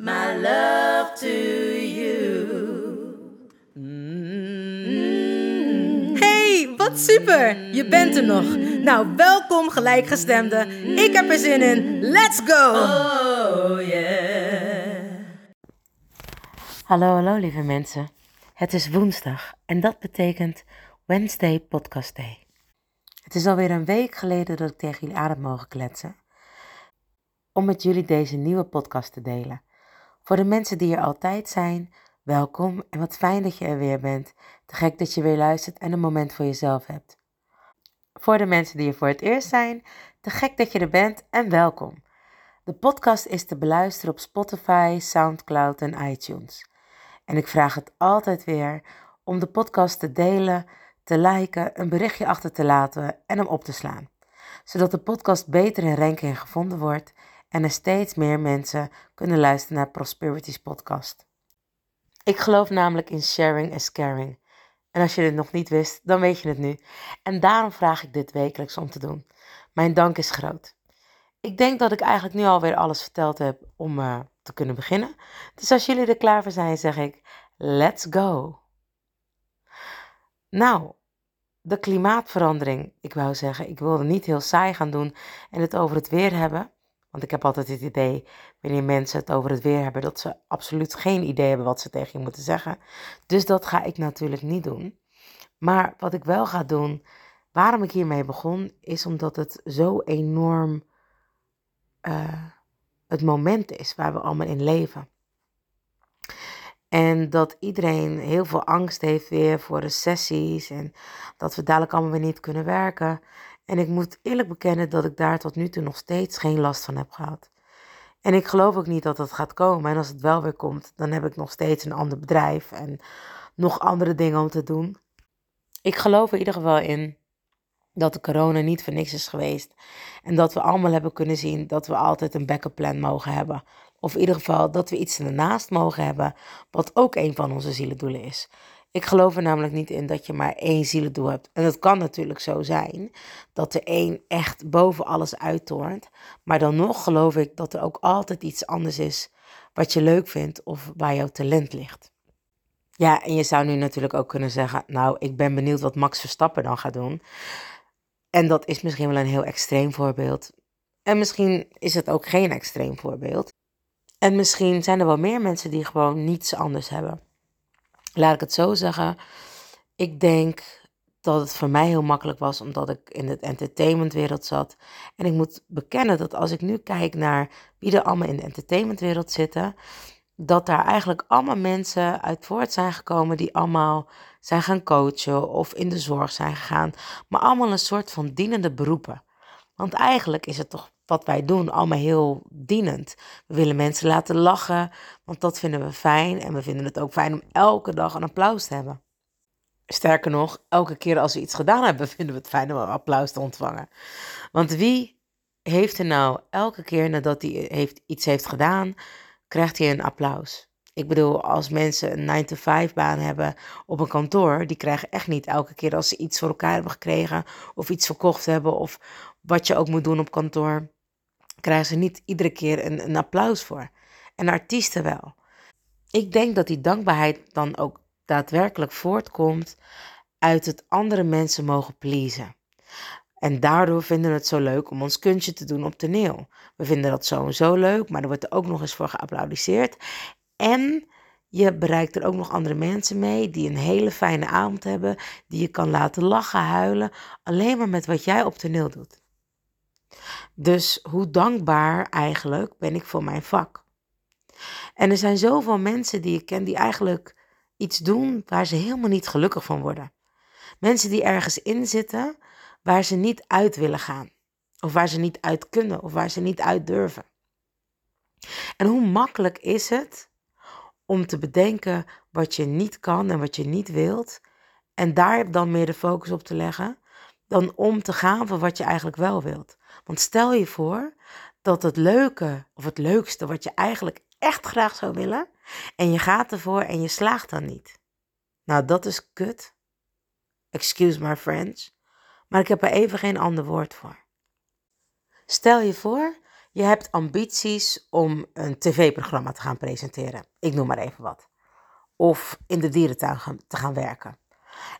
my love to you. Hey, wat super! Je bent er nog. Nou, welkom gelijkgestemde. Ik heb er zin in. Let's go! Oh yeah. Hallo, hallo lieve mensen. Het is woensdag en dat betekent Wednesday Podcast Day. Het is alweer een week geleden dat ik tegen jullie aan heb mogen kletsen. Om met jullie deze nieuwe podcast te delen. Voor de mensen die er altijd zijn, welkom en wat fijn dat je er weer bent. Te gek dat je weer luistert en een moment voor jezelf hebt. Voor de mensen die er voor het eerst zijn, te gek dat je er bent en welkom. De podcast is te beluisteren op Spotify, SoundCloud en iTunes. En ik vraag het altijd weer om de podcast te delen, te liken, een berichtje achter te laten en hem op te slaan. Zodat de podcast beter in ranking gevonden wordt en er steeds meer mensen kunnen luisteren naar Prosperity's podcast. Ik geloof namelijk in sharing is caring. En als je dit nog niet wist, dan weet je het nu. En daarom vraag ik dit wekelijks om te doen. Mijn dank is groot. Ik denk dat ik eigenlijk nu alweer alles verteld heb om eh, te kunnen beginnen. Dus als jullie er klaar voor zijn, zeg ik: let's go. Nou, de klimaatverandering. Ik wou zeggen, ik wilde niet heel saai gaan doen en het over het weer hebben. Want ik heb altijd het idee, wanneer mensen het over het weer hebben, dat ze absoluut geen idee hebben wat ze tegen je moeten zeggen. Dus dat ga ik natuurlijk niet doen. Maar wat ik wel ga doen, waarom ik hiermee begon, is omdat het zo enorm eh, het moment is waar we allemaal in leven. En dat iedereen heel veel angst heeft weer voor recessies en dat we dadelijk allemaal weer niet kunnen werken. En ik moet eerlijk bekennen dat ik daar tot nu toe nog steeds geen last van heb gehad. En ik geloof ook niet dat dat gaat komen. En als het wel weer komt, dan heb ik nog steeds een ander bedrijf en nog andere dingen om te doen. Ik geloof in ieder geval in dat de corona niet voor niks is geweest. En dat we allemaal hebben kunnen zien dat we altijd een backup plan mogen hebben. Of in ieder geval dat we iets ernaast mogen hebben, wat ook een van onze zielendoelen is. Ik geloof er namelijk niet in dat je maar één zielendoel hebt. En het kan natuurlijk zo zijn dat er één echt boven alles uittoornt. Maar dan nog geloof ik dat er ook altijd iets anders is wat je leuk vindt of waar jouw talent ligt. Ja, en je zou nu natuurlijk ook kunnen zeggen: Nou, ik ben benieuwd wat Max Verstappen dan gaat doen. En dat is misschien wel een heel extreem voorbeeld. En misschien is het ook geen extreem voorbeeld. En misschien zijn er wel meer mensen die gewoon niets anders hebben. Laat ik het zo zeggen. Ik denk dat het voor mij heel makkelijk was omdat ik in het entertainmentwereld zat. En ik moet bekennen dat als ik nu kijk naar wie er allemaal in de entertainmentwereld zitten, dat daar eigenlijk allemaal mensen uit voort zijn gekomen die allemaal zijn gaan coachen of in de zorg zijn gegaan, maar allemaal een soort van dienende beroepen. Want eigenlijk is het toch wat wij doen allemaal heel dienend. We willen mensen laten lachen, want dat vinden we fijn en we vinden het ook fijn om elke dag een applaus te hebben. Sterker nog, elke keer als we iets gedaan hebben, vinden we het fijn om een applaus te ontvangen. Want wie heeft er nou elke keer nadat hij heeft, iets heeft gedaan, krijgt hij een applaus? Ik bedoel, als mensen een 9-to-5 baan hebben op een kantoor, die krijgen echt niet elke keer als ze iets voor elkaar hebben gekregen of iets verkocht hebben of wat je ook moet doen op kantoor, krijgen ze niet iedere keer een, een applaus voor. En artiesten wel. Ik denk dat die dankbaarheid dan ook daadwerkelijk voortkomt uit het andere mensen mogen pleasen. En daardoor vinden we het zo leuk om ons kunstje te doen op toneel. We vinden dat zo en zo leuk, maar er wordt er ook nog eens voor geapplaudiseerd. En Je bereikt er ook nog andere mensen mee die een hele fijne avond hebben, die je kan laten lachen, huilen, alleen maar met wat jij op toneel doet. Dus hoe dankbaar eigenlijk ben ik voor mijn vak? En er zijn zoveel mensen die ik ken die eigenlijk iets doen waar ze helemaal niet gelukkig van worden. Mensen die ergens in zitten waar ze niet uit willen gaan. Of waar ze niet uit kunnen of waar ze niet uit durven. En hoe makkelijk is het om te bedenken wat je niet kan en wat je niet wilt. En daar dan meer de focus op te leggen. Dan om te gaan voor wat je eigenlijk wel wilt. Want stel je voor dat het leuke of het leukste wat je eigenlijk echt graag zou willen. En je gaat ervoor en je slaagt dan niet. Nou, dat is kut. Excuse my French. Maar ik heb er even geen ander woord voor. Stel je voor, je hebt ambities om een tv-programma te gaan presenteren. Ik noem maar even wat. Of in de dierentuin te gaan werken.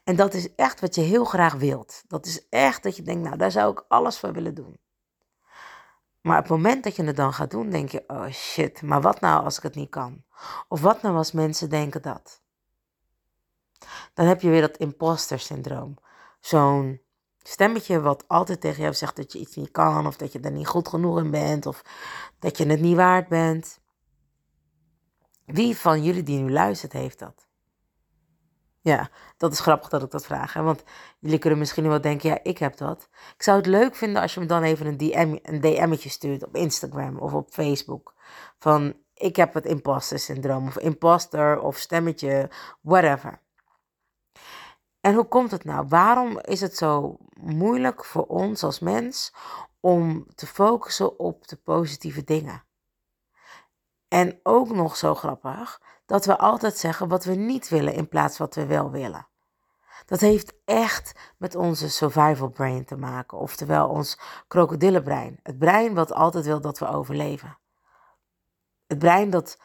En dat is echt wat je heel graag wilt. Dat is echt dat je denkt, nou daar zou ik alles voor willen doen. Maar op het moment dat je het dan gaat doen, denk je, oh shit, maar wat nou als ik het niet kan? Of wat nou als mensen denken dat? Dan heb je weer dat imposter syndroom. Zo'n stemmetje wat altijd tegen jou zegt dat je iets niet kan, of dat je er niet goed genoeg in bent, of dat je het niet waard bent. Wie van jullie die nu luistert, heeft dat? Ja, dat is grappig dat ik dat vraag. Hè? Want jullie kunnen misschien wel denken, ja, ik heb dat. Ik zou het leuk vinden als je me dan even een, DM, een DM'tje stuurt op Instagram of op Facebook. Van, ik heb het imposter syndroom of imposter of stemmetje, whatever. En hoe komt het nou? Waarom is het zo moeilijk voor ons als mens om te focussen op de positieve dingen? En ook nog zo grappig dat we altijd zeggen wat we niet willen in plaats van wat we wel willen. Dat heeft echt met onze survival brain te maken, oftewel ons krokodillenbrein. Het brein wat altijd wil dat we overleven. Het brein dat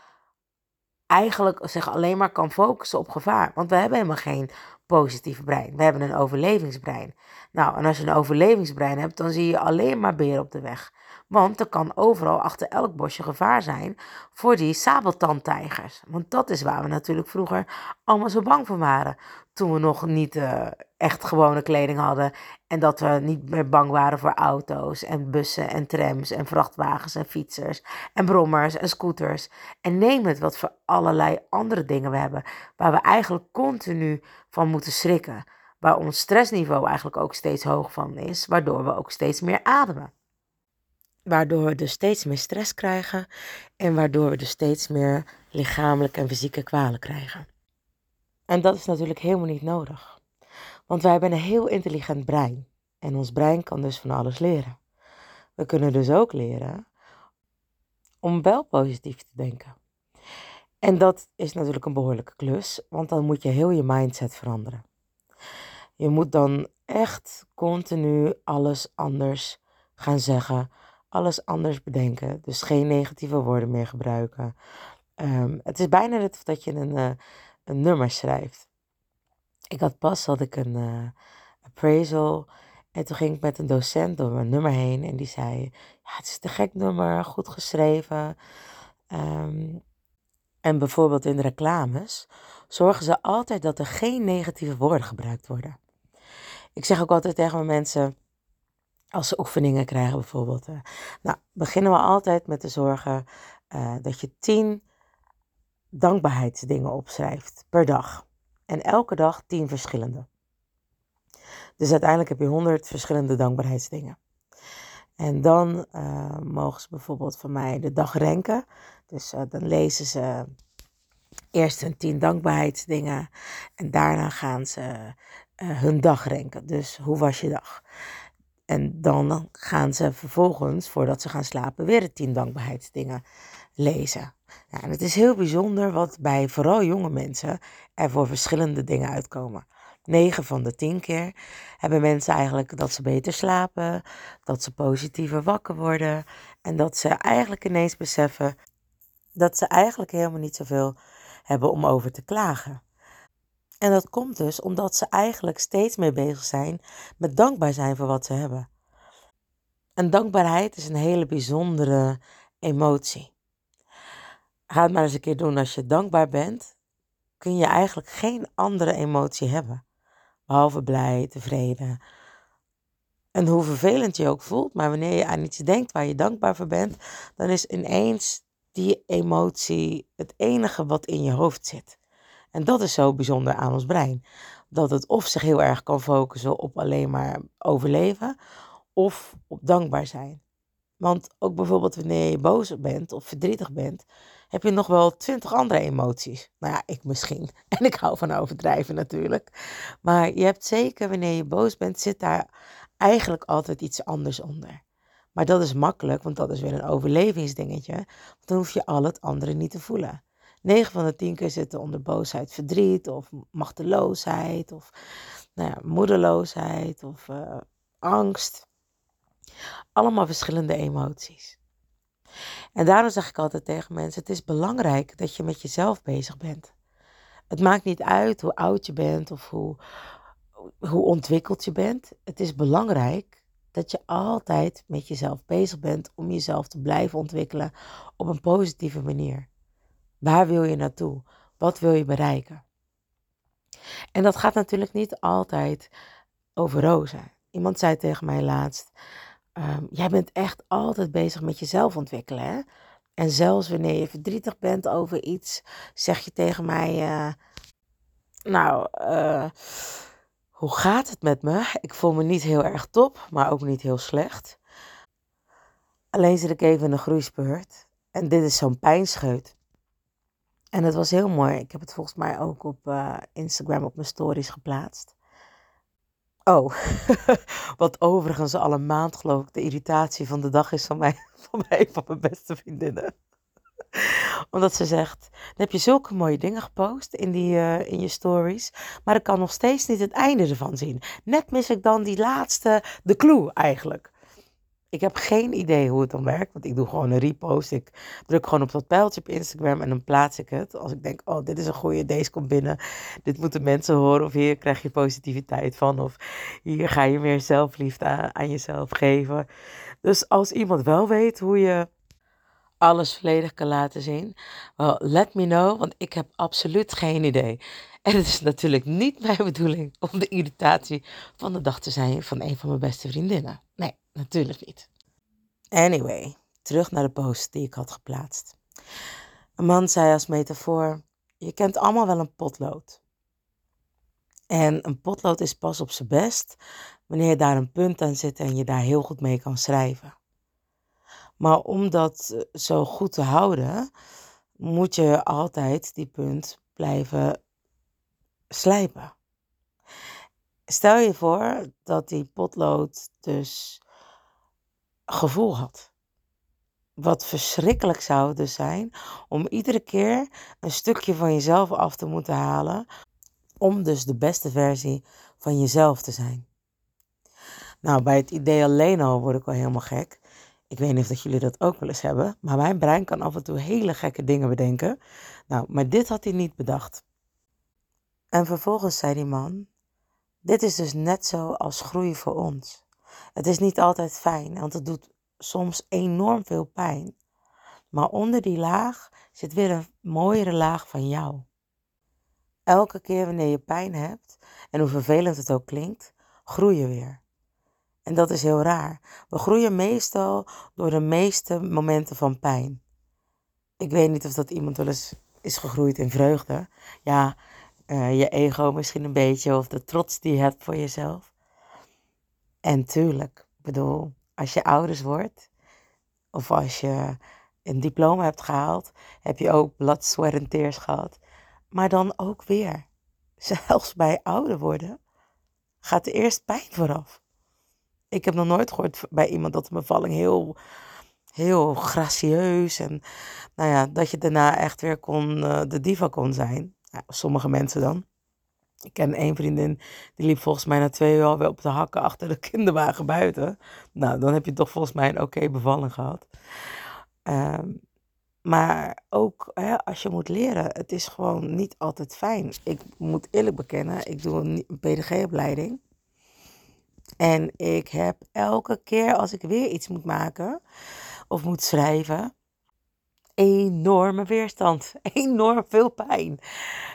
eigenlijk zich alleen maar kan focussen op gevaar. Want we hebben helemaal geen positieve brein. We hebben een overlevingsbrein. Nou, en als je een overlevingsbrein hebt, dan zie je alleen maar beren op de weg. Want er kan overal achter elk bosje gevaar zijn voor die sabeltandtijgers. Want dat is waar we natuurlijk vroeger allemaal zo bang voor waren. Toen we nog niet uh, echt gewone kleding hadden. En dat we niet meer bang waren voor auto's en bussen en trams en vrachtwagens en fietsers en brommers en scooters. En neem het wat voor allerlei andere dingen we hebben. Waar we eigenlijk continu van moeten schrikken. Waar ons stressniveau eigenlijk ook steeds hoog van is. Waardoor we ook steeds meer ademen. Waardoor we dus steeds meer stress krijgen en waardoor we dus steeds meer lichamelijke en fysieke kwalen krijgen. En dat is natuurlijk helemaal niet nodig. Want wij hebben een heel intelligent brein. En ons brein kan dus van alles leren. We kunnen dus ook leren om wel positief te denken. En dat is natuurlijk een behoorlijke klus, want dan moet je heel je mindset veranderen. Je moet dan echt continu alles anders gaan zeggen alles anders bedenken. Dus geen negatieve woorden meer gebruiken. Ehm, het is bijna net dat je een, uh, een nummer schrijft. Ik had pas had ik een uh, appraisal. En toen ging ik met een docent door mijn nummer heen. En die zei: Ja, het is een gek nummer, goed geschreven. Um, en bijvoorbeeld in reclames zorgen ze altijd dat er geen negatieve woorden gebruikt worden. Ik zeg ook altijd tegen mijn mensen als ze oefeningen krijgen bijvoorbeeld. Nou, beginnen we altijd met te zorgen uh, dat je tien dankbaarheidsdingen opschrijft per dag. En elke dag tien verschillende. Dus uiteindelijk heb je honderd verschillende dankbaarheidsdingen. En dan uh, mogen ze bijvoorbeeld van mij de dag renken. Dus uh, dan lezen ze eerst hun tien dankbaarheidsdingen. En daarna gaan ze hun dag renken. Dus hoe was je dag? En dan gaan ze vervolgens, voordat ze gaan slapen, weer de tien dankbaarheidsdingen lezen. En het is heel bijzonder wat bij vooral jonge mensen er voor verschillende dingen uitkomen. 9 van de 10 keer hebben mensen eigenlijk dat ze beter slapen, dat ze positiever wakker worden en dat ze eigenlijk ineens beseffen dat ze eigenlijk helemaal niet zoveel hebben om over te klagen. En dat komt dus omdat ze eigenlijk steeds meer bezig zijn met dankbaar zijn voor wat ze hebben. En dankbaarheid is een hele bijzondere emotie. Ga het maar eens een keer doen als je dankbaar bent. kun je eigenlijk geen andere emotie hebben. Behalve blij, tevreden. En hoe vervelend je ook voelt, maar wanneer je aan iets denkt waar je dankbaar voor bent, dan is ineens die emotie het enige wat in je hoofd zit. En dat is zo bijzonder aan ons brein. Dat het of zich heel erg kan focussen op alleen maar overleven, of op dankbaar zijn. Want ook bijvoorbeeld wanneer je boos bent of verdrietig bent, heb je nog wel twintig andere emoties. Nou ja, ik misschien. En ik hou van overdrijven natuurlijk. Maar je hebt zeker wanneer je boos bent, zit daar eigenlijk altijd iets anders onder. Maar dat is makkelijk, want dat is weer een overlevingsdingetje. Want dan hoef je al het andere niet te voelen. 9 van de 10 keer zitten onder boosheid verdriet of machteloosheid of nou ja, moedeloosheid of uh, angst. Allemaal verschillende emoties. En daarom zeg ik altijd tegen mensen: het is belangrijk dat je met jezelf bezig bent. Het maakt niet uit hoe oud je bent of hoe, hoe ontwikkeld je bent. Het is belangrijk dat je altijd met jezelf bezig bent om jezelf te blijven ontwikkelen op een positieve manier. Waar wil je naartoe? Wat wil je bereiken? En dat gaat natuurlijk niet altijd over rozen. Iemand zei tegen mij laatst: um, Jij bent echt altijd bezig met jezelf ontwikkelen. Hè? En zelfs wanneer je verdrietig bent over iets, zeg je tegen mij: uh, Nou, uh, hoe gaat het met me? Ik voel me niet heel erg top, maar ook niet heel slecht. Alleen zit ik even in een groeispeurt. En dit is zo'n pijnscheut. En het was heel mooi. Ik heb het volgens mij ook op uh, Instagram op mijn stories geplaatst. Oh, wat overigens al een maand geloof ik de irritatie van de dag is van mij, van mij van mijn beste vriendinnen. Omdat ze zegt, dan heb je zulke mooie dingen gepost in, die, uh, in je stories, maar ik kan nog steeds niet het einde ervan zien. Net mis ik dan die laatste, de clue eigenlijk. Ik heb geen idee hoe het dan werkt, want ik doe gewoon een repost. Ik druk gewoon op dat pijltje op Instagram en dan plaats ik het. Als ik denk, oh, dit is een goede, deze komt binnen. Dit moeten mensen horen of hier krijg je positiviteit van. Of hier ga je meer zelfliefde aan, jezelf geven. Dus als iemand wel weet hoe je alles volledig kan laten zien, well, let me know, want ik heb absoluut geen idee. En het is natuurlijk niet mijn bedoeling om de irritatie van de dag te zijn van een van mijn beste vriendinnen. Nee. Natuurlijk niet. Anyway, terug naar de post die ik had geplaatst. Een man zei als metafoor: Je kent allemaal wel een potlood. En een potlood is pas op zijn best wanneer daar een punt aan zit en je daar heel goed mee kan schrijven. Maar om dat eh, zo goed te houden, moet je altijd die punt blijven slijpen. Stel je voor dat die potlood dus gevoel had. Wat verschrikkelijk zou het dus zijn om iedere keer een stukje van jezelf af te moeten halen, om dus de beste versie van jezelf te zijn. Nou, bij het idee alleen al word ik al helemaal gek. Ik weet niet of jullie dat ook wel eens hebben, maar mijn brein kan af en toe hele gekke dingen bedenken. Nou, maar dit had hij niet bedacht. En vervolgens zei die man: Dit is dus net zo als groei voor ons. Het is niet altijd fijn, want het doet soms enorm veel pijn. Maar onder die laag zit weer een mooiere laag van jou. Elke keer wanneer je pijn hebt, en hoe vervelend het ook klinkt, groei je weer. En dat is heel raar. We groeien meestal door de meeste momenten van pijn. Ik weet niet of dat iemand wel eens is gegroeid in vreugde. Ja, uh, je ego misschien een beetje, of de trots die je hebt voor jezelf. En tuurlijk, bedoel, als je ouders wordt, of als je een diploma hebt gehaald, heb je ook blood, en tears gehad. Maar dan ook weer, zelfs bij ouder worden, gaat er eerst pijn vooraf. Ik heb nog nooit gehoord bij iemand dat een bevalling heel, heel gracieus en nou ja, dat je daarna echt weer kon, uh, de diva kon zijn. Ja, sommige mensen dan. Ik ken één vriendin, die liep volgens mij na twee uur alweer op de hakken achter de kinderwagen buiten. Nou, dan heb je toch volgens mij een oké bevalling gehad. Ehm, maar ook hè, als je moet leren, het is gewoon niet altijd fijn. Ik moet eerlijk bekennen, ik doe een PDG-opleiding. En ik heb elke keer als ik weer iets moet maken of moet schrijven, enorme weerstand. Enorm veel pijn.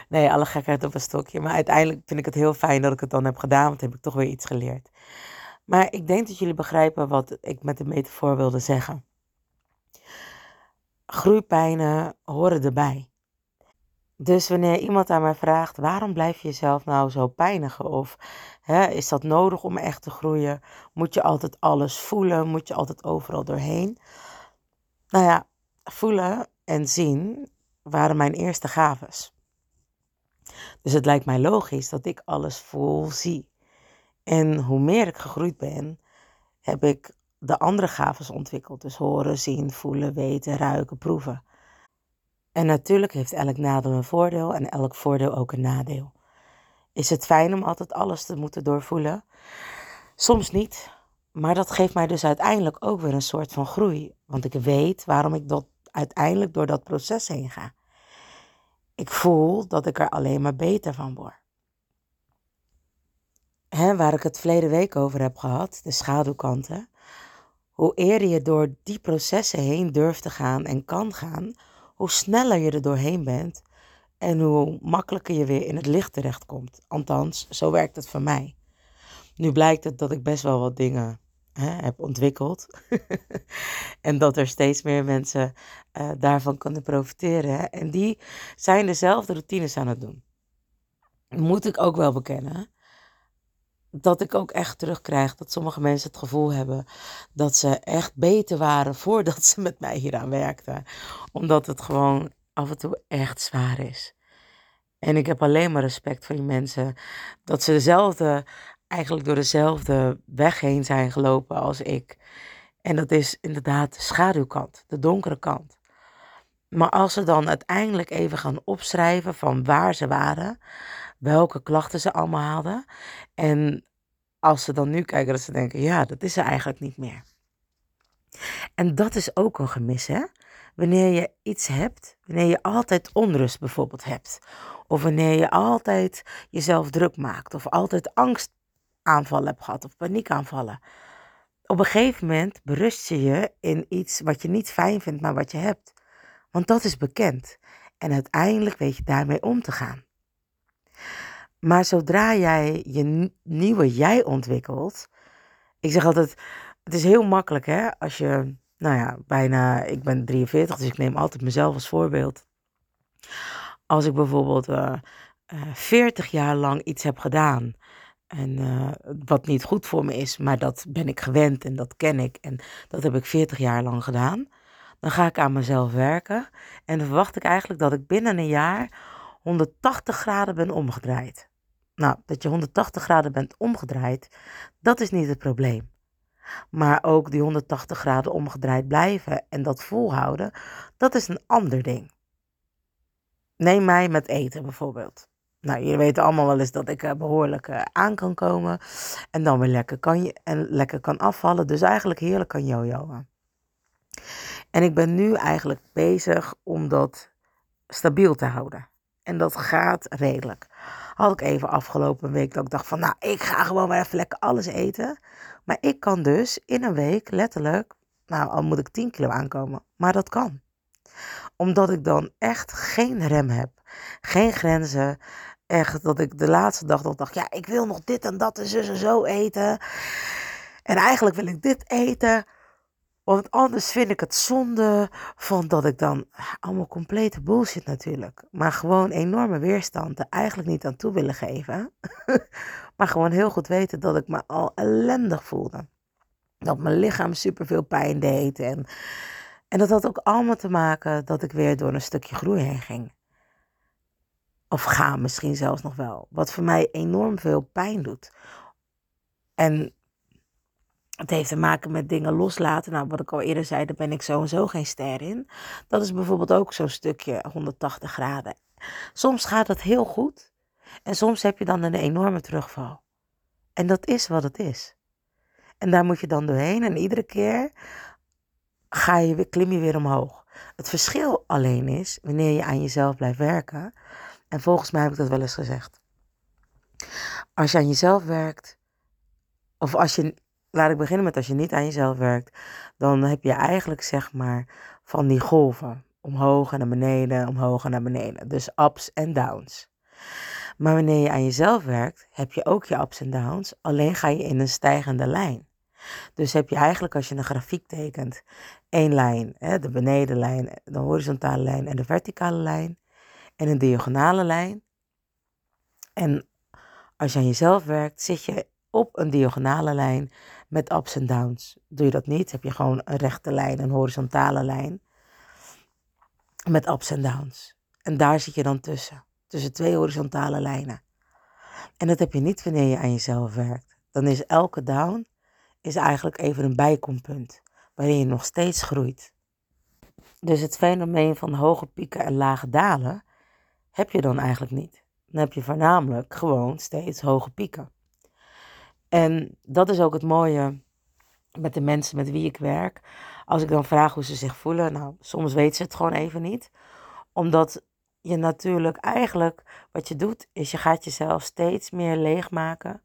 Nee, alle gekheid op een stokje. Maar uiteindelijk vind ik het heel fijn dat ik het dan heb gedaan, want heb ik toch weer iets geleerd. Maar ik denk dat jullie begrijpen wat ik met de metafoor wilde zeggen. Groeipijnen horen erbij. Dus wanneer iemand aan mij vraagt, waarom blijf je jezelf nou zo pijnigen? Of hè, is dat nodig om echt te groeien? Moet je altijd alles voelen? Moet je altijd overal doorheen? Nou ja, voelen en zien waren mijn eerste gaves. Dus het lijkt mij logisch dat ik alles voel, zie. En hoe meer ik gegroeid ben, heb ik de andere gaves ontwikkeld. Dus horen, zien, voelen, weten, ruiken, proeven. En natuurlijk heeft elk nadeel een voordeel en elk voordeel ook een nadeel. Is het fijn om altijd alles te moeten doorvoelen? Soms niet. Maar dat geeft mij dus uiteindelijk ook weer een soort van groei. Want ik weet waarom ik dat uiteindelijk door dat proces heen ga. Ik voel dat ik er alleen maar beter van word. Waar ik het verleden week over heb gehad, de schaduwkanten. Hoe eerder je door die processen heen durft te gaan en kan gaan, hoe sneller je er doorheen bent en hoe makkelijker je weer in het licht terechtkomt. Althans, zo werkt het voor mij. Nu blijkt het dat ik best wel wat dingen hè, heb ontwikkeld. en dat er steeds meer mensen uh, daarvan kunnen profiteren. En die zijn dezelfde routines aan het doen. Moet ik ook wel bekennen. Dat ik ook echt terugkrijg dat sommige mensen het gevoel hebben dat ze echt beter waren voordat ze met mij hieraan werkten. Omdat het gewoon af en toe echt zwaar is. En ik heb alleen maar respect voor die mensen. Dat ze dezelfde eigenlijk door dezelfde weg heen zijn gelopen als ik. En dat is inderdaad de schaduwkant, de donkere kant. Maar als ze dan uiteindelijk even gaan opschrijven van waar ze waren, welke klachten ze allemaal hadden. En als ze dan nu kijken, dat ze denken, ja, dat is er eigenlijk niet meer. En dat is ook een gemis, hè? Wanneer je iets hebt, wanneer je altijd onrust bijvoorbeeld hebt. Of wanneer je altijd jezelf druk maakt. Of altijd angst aanvallen hebt gehad of paniekaanvallen. Op een gegeven moment berust je je in iets wat je niet fijn vindt, maar wat je hebt. Want dat is bekend. En uiteindelijk weet je daarmee om te gaan. Maar zodra jij je nieuwe jij ontwikkelt. Ik zeg altijd: het is heel makkelijk hè. Als je, nou ja, bijna. Ik ben 43, dus ik neem altijd mezelf als voorbeeld. Als ik bijvoorbeeld uh, uh, 40 jaar lang iets heb gedaan. En uh, wat niet goed voor me is, maar dat ben ik gewend en dat ken ik. En dat heb ik 40 jaar lang gedaan. Dan ga ik aan mezelf werken. En dan verwacht ik eigenlijk dat ik binnen een jaar 180 graden ben omgedraaid. Nou, dat je 180 graden bent omgedraaid, dat is niet het probleem. Maar ook die 180 graden omgedraaid blijven en dat volhouden, dat is een ander ding. Neem mij met eten bijvoorbeeld. Nou, jullie weten allemaal wel eens dat ik uh, behoorlijk uh, aan kan komen. En dan weer lekker kan, je, en lekker kan afvallen. Dus eigenlijk heerlijk kan jojoen. En ik ben nu eigenlijk bezig om dat stabiel te houden. En dat gaat redelijk. Had ik even afgelopen week dat ik dacht van, nou, ik ga gewoon weer even lekker alles eten. Maar ik kan dus in een week letterlijk, nou, al moet ik 10 kilo aankomen. Maar dat kan. Omdat ik dan echt geen rem heb. Geen grenzen echt dat ik de laatste dag nog dacht, ja, ik wil nog dit en dat en zo en zo eten. En eigenlijk wil ik dit eten. Want anders vind ik het zonde van dat ik dan allemaal complete bullshit natuurlijk. Maar gewoon enorme weerstand er eigenlijk niet aan toe willen geven. maar gewoon heel goed weten dat ik me al ellendig voelde. Dat mijn lichaam superveel pijn deed. En, en dat had ook allemaal te maken dat ik weer door een stukje groei heen ging. Of ga misschien zelfs nog wel. Wat voor mij enorm veel pijn doet. En het heeft te maken met dingen loslaten. Nou, wat ik al eerder zei, daar ben ik zo geen ster in. Dat is bijvoorbeeld ook zo'n stukje 180 graden. Soms gaat het heel goed. En soms heb je dan een enorme terugval. En dat is wat het is. En daar moet je dan doorheen. En iedere keer ga je klim je weer omhoog. Het verschil alleen is, wanneer je aan jezelf blijft werken, en volgens mij heb ik dat wel eens gezegd. Als je aan jezelf werkt, of als je, laat ik beginnen met als je niet aan jezelf werkt, dan heb je eigenlijk zeg maar van die golven. omhoog en naar beneden, omhoog en naar beneden. Dus ups en downs. Maar wanneer je aan jezelf werkt, heb je ook je ups en downs, alleen ga je in een stijgende lijn. Dus heb je eigenlijk als je een grafiek tekent, één lijn, hè, de benedenlijn, de horizontale lijn en de verticale lijn, en een diagonale lijn. En als je aan jezelf werkt, zit je op een diagonale lijn met ups en downs. Doe je dat niet, heb je gewoon een rechte lijn, een horizontale lijn met ups en downs. En daar zit je dan tussen, tussen twee horizontale lijnen. En dat heb je niet wanneer je aan jezelf werkt. Dan is elke down is eigenlijk even een bijkompunt, waarin je nog steeds groeit. Dus het fenomeen van hoge pieken en lage dalen heb je dan eigenlijk niet. Dan heb je voornamelijk gewoon steeds hoge pieken. En dat is ook het mooie met de mensen met wie ik werk. Als ik dan vraag hoe ze zich voelen, nou, soms weten ze het gewoon even niet. Omdat je natuurlijk eigenlijk, wat je doet, is je gaat jezelf steeds meer leegmaken.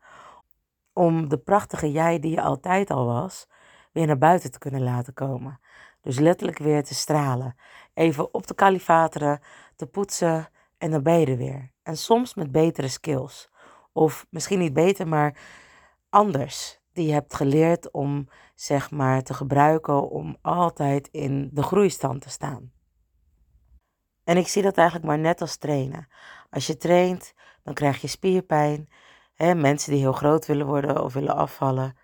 Om de prachtige jij die je altijd al was, weer naar buiten te kunnen laten komen. Dus letterlijk weer te stralen. Even op te kalifateren, te poetsen en dan ben je er weer. En soms met betere skills. Of misschien niet beter, maar anders. Die je hebt geleerd om zeg maar te gebruiken om altijd in de groeistand te staan. En ik zie dat eigenlijk maar net als trainen. Als je traint, dan krijg je spierpijn. Hè, mensen die heel groot willen worden of willen afvallen.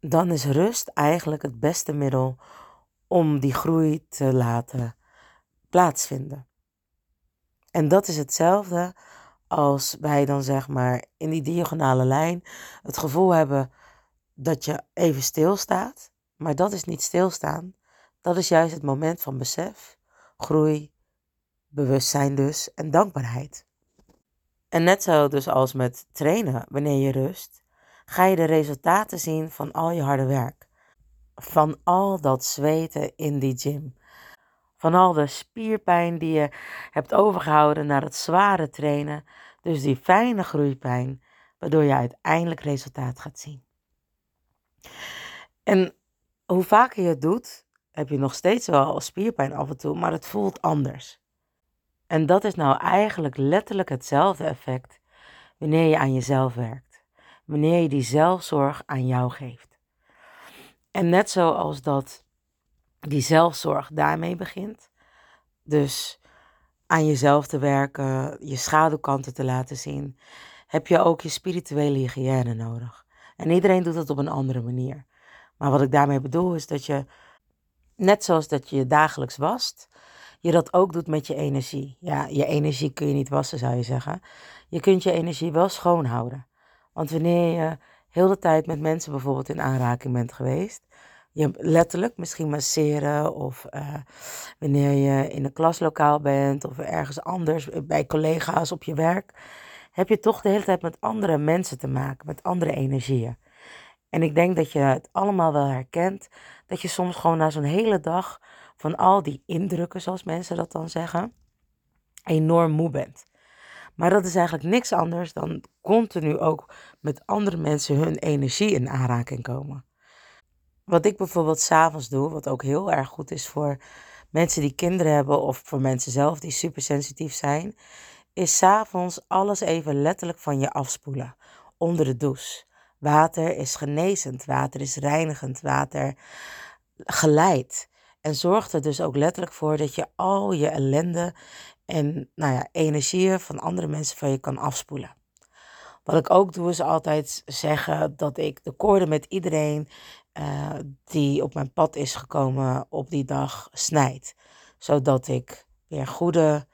Dan is rust eigenlijk het beste middel om die groei te laten plaatsvinden. En dat is hetzelfde als wij dan zeg maar in die diagonale lijn het gevoel hebben dat je even stilstaat. Maar dat is niet stilstaan. Dat is juist het moment van besef, groei, bewustzijn dus en dankbaarheid. En net zo dus als met trainen, wanneer je rust, ga je de resultaten zien van al je harde werk. Van al dat zweten in die gym. Van al de spierpijn die je hebt overgehouden naar het zware trainen. Dus die fijne groeipijn, waardoor je uiteindelijk resultaat gaat zien. En hoe vaker je het doet, heb je nog steeds wel spierpijn af en toe, maar het voelt anders. En dat is nou eigenlijk letterlijk hetzelfde effect wanneer je aan jezelf werkt. Wanneer je die zelfzorg aan jou geeft. En net zoals dat die zelfzorg daarmee begint. Dus aan jezelf te werken, je schaduwkanten te laten zien, heb je ook je spirituele hygiëne nodig. En iedereen doet het op een andere manier. Maar wat ik daarmee bedoel is dat je, net zoals dat je je dagelijks wast, je dat ook doet met je energie. Ja, je energie kun je niet wassen, zou je zeggen. Je kunt je energie wel schoonhouden. Want wanneer je heel de tijd met mensen bijvoorbeeld in aanraking bent geweest, je letterlijk misschien masseren of uh, wanneer je in een klaslokaal bent of ergens anders bij collega's op je werk, heb je toch de hele tijd met andere mensen te maken, met andere energieën. En ik denk dat je het allemaal wel herkent, dat je soms gewoon na zo'n hele dag van al die indrukken, zoals mensen dat dan zeggen, enorm moe bent. Maar dat is eigenlijk niks anders dan continu ook met andere mensen hun energie in aanraking komen. Wat ik bijvoorbeeld s'avonds doe, wat ook heel erg goed is voor mensen die kinderen hebben of voor mensen zelf die supersensitief zijn, is s'avonds alles even letterlijk van je afspoelen onder de douche. Water is genezend, water is reinigend, water geleidt. En zorgt er dus ook letterlijk voor dat je al je ellende en nou ja, energieën van andere mensen van je kan afspoelen. Wat ik ook doe is altijd zeggen dat ik de koorden met iedereen uh, die op mijn pad is gekomen op die dag snijd. Zodat ik weer goede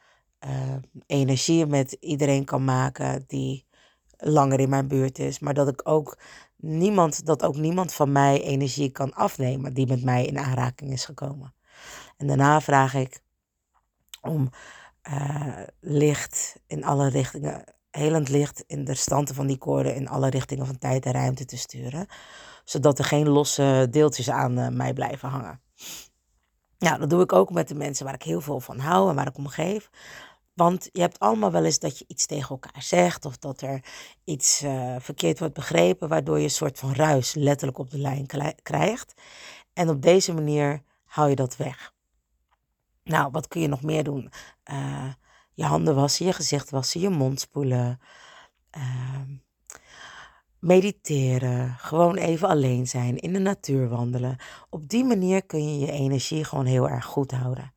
uh, energie met iedereen kan maken die langer in mijn buurt is. Maar dat ik ook niemand, dat ook niemand van mij energie kan afnemen die met mij in aanraking is gekomen. En daarna vraag ik om uh, licht in alle richtingen, helend licht in de standen van die koorden in alle richtingen van tijd en ruimte te sturen zodat er geen losse deeltjes aan uh, mij blijven hangen. Ja, dat doe ik ook met de mensen waar ik heel veel van hou en waar ik om geef. Want je hebt allemaal wel eens dat je iets tegen elkaar zegt of dat er iets uh, verkeerd wordt begrepen, waardoor je een soort van ruis letterlijk op de lijn krijgt. En op deze manier hou je dat weg. Nou, wat kun je nog meer doen? Uh, je handen wassen, je gezicht wassen, je mond spoelen. Uh, mediteren, gewoon even alleen zijn, in de natuur wandelen. Op die manier kun je je energie gewoon heel erg goed houden.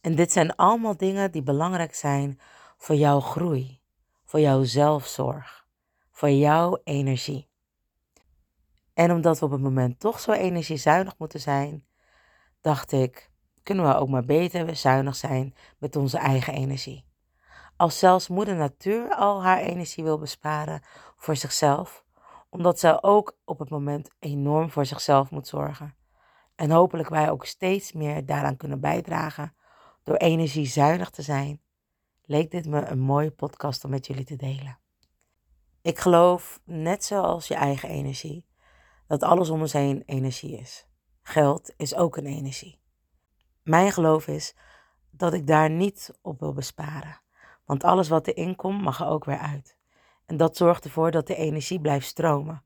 En dit zijn allemaal dingen die belangrijk zijn voor jouw groei, voor jouw zelfzorg, voor jouw energie. En omdat we op het moment toch zo energiezuinig moeten zijn, dacht ik, kunnen we ook maar beter zuinig zijn met onze eigen energie. Als zelfs moeder natuur al haar energie wil besparen voor zichzelf, omdat zij ook op het moment enorm voor zichzelf moet zorgen. En hopelijk wij ook steeds meer daaraan kunnen bijdragen door energiezuinig te zijn, leek dit me een mooie podcast om met jullie te delen. Ik geloof, net zoals je eigen energie, dat alles om ons heen energie is. Geld is ook een energie. Mijn geloof is dat ik daar niet op wil besparen. Want alles wat erin komt, mag er ook weer uit. En dat zorgt ervoor dat de energie blijft stromen.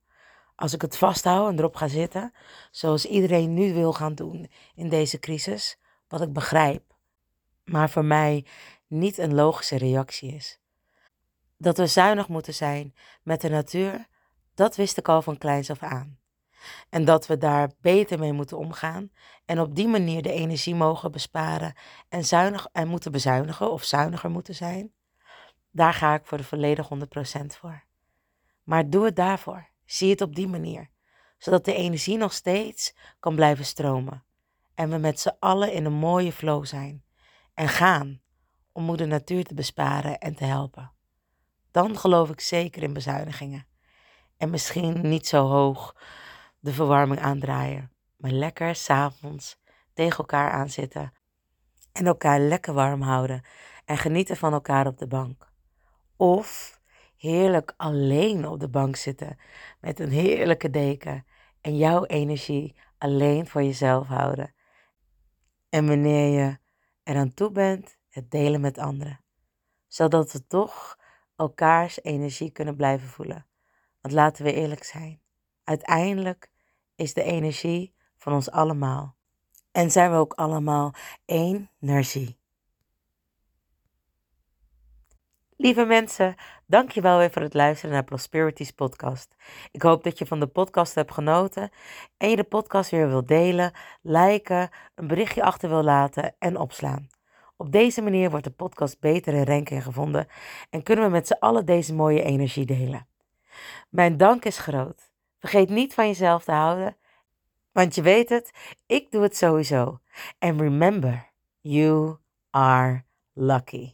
Als ik het vasthoud en erop ga zitten, zoals iedereen nu wil gaan doen in deze crisis, wat ik begrijp, maar voor mij niet een logische reactie is. Dat we zuinig moeten zijn met de natuur, dat wist ik al van kleins af aan. En dat we daar beter mee moeten omgaan en op die manier de energie mogen besparen en, zuinig, en moeten bezuinigen of zuiniger moeten zijn. Daar ga ik voor de volledig 100% voor. Maar doe het daarvoor. Zie het op die manier. Zodat de energie nog steeds kan blijven stromen. En we met z'n allen in een mooie flow zijn. En gaan om moeder natuur te besparen en te helpen. Dan geloof ik zeker in bezuinigingen. En misschien niet zo hoog de verwarming aandraaien. Maar lekker s'avonds tegen elkaar aanzitten. En elkaar lekker warm houden. En genieten van elkaar op de bank. Of heerlijk alleen op de bank zitten met een heerlijke deken en jouw energie alleen voor jezelf houden. En wanneer je eraan toe bent, het delen met anderen. Zodat we toch elkaars energie kunnen blijven voelen. Want laten we eerlijk zijn. Uiteindelijk is de energie van ons allemaal. En zijn we ook allemaal één energie. Lieve mensen, dankjewel weer voor het luisteren naar Prosperities podcast. Ik hoop dat je van de podcast hebt genoten en je de podcast weer wilt delen, liken, een berichtje achter wil laten en opslaan. Op deze manier wordt de podcast beter in ranking gevonden en kunnen we met z'n allen deze mooie energie delen. Mijn dank is groot. Vergeet niet van jezelf te houden, want je weet het, ik doe het sowieso. And remember, you are lucky.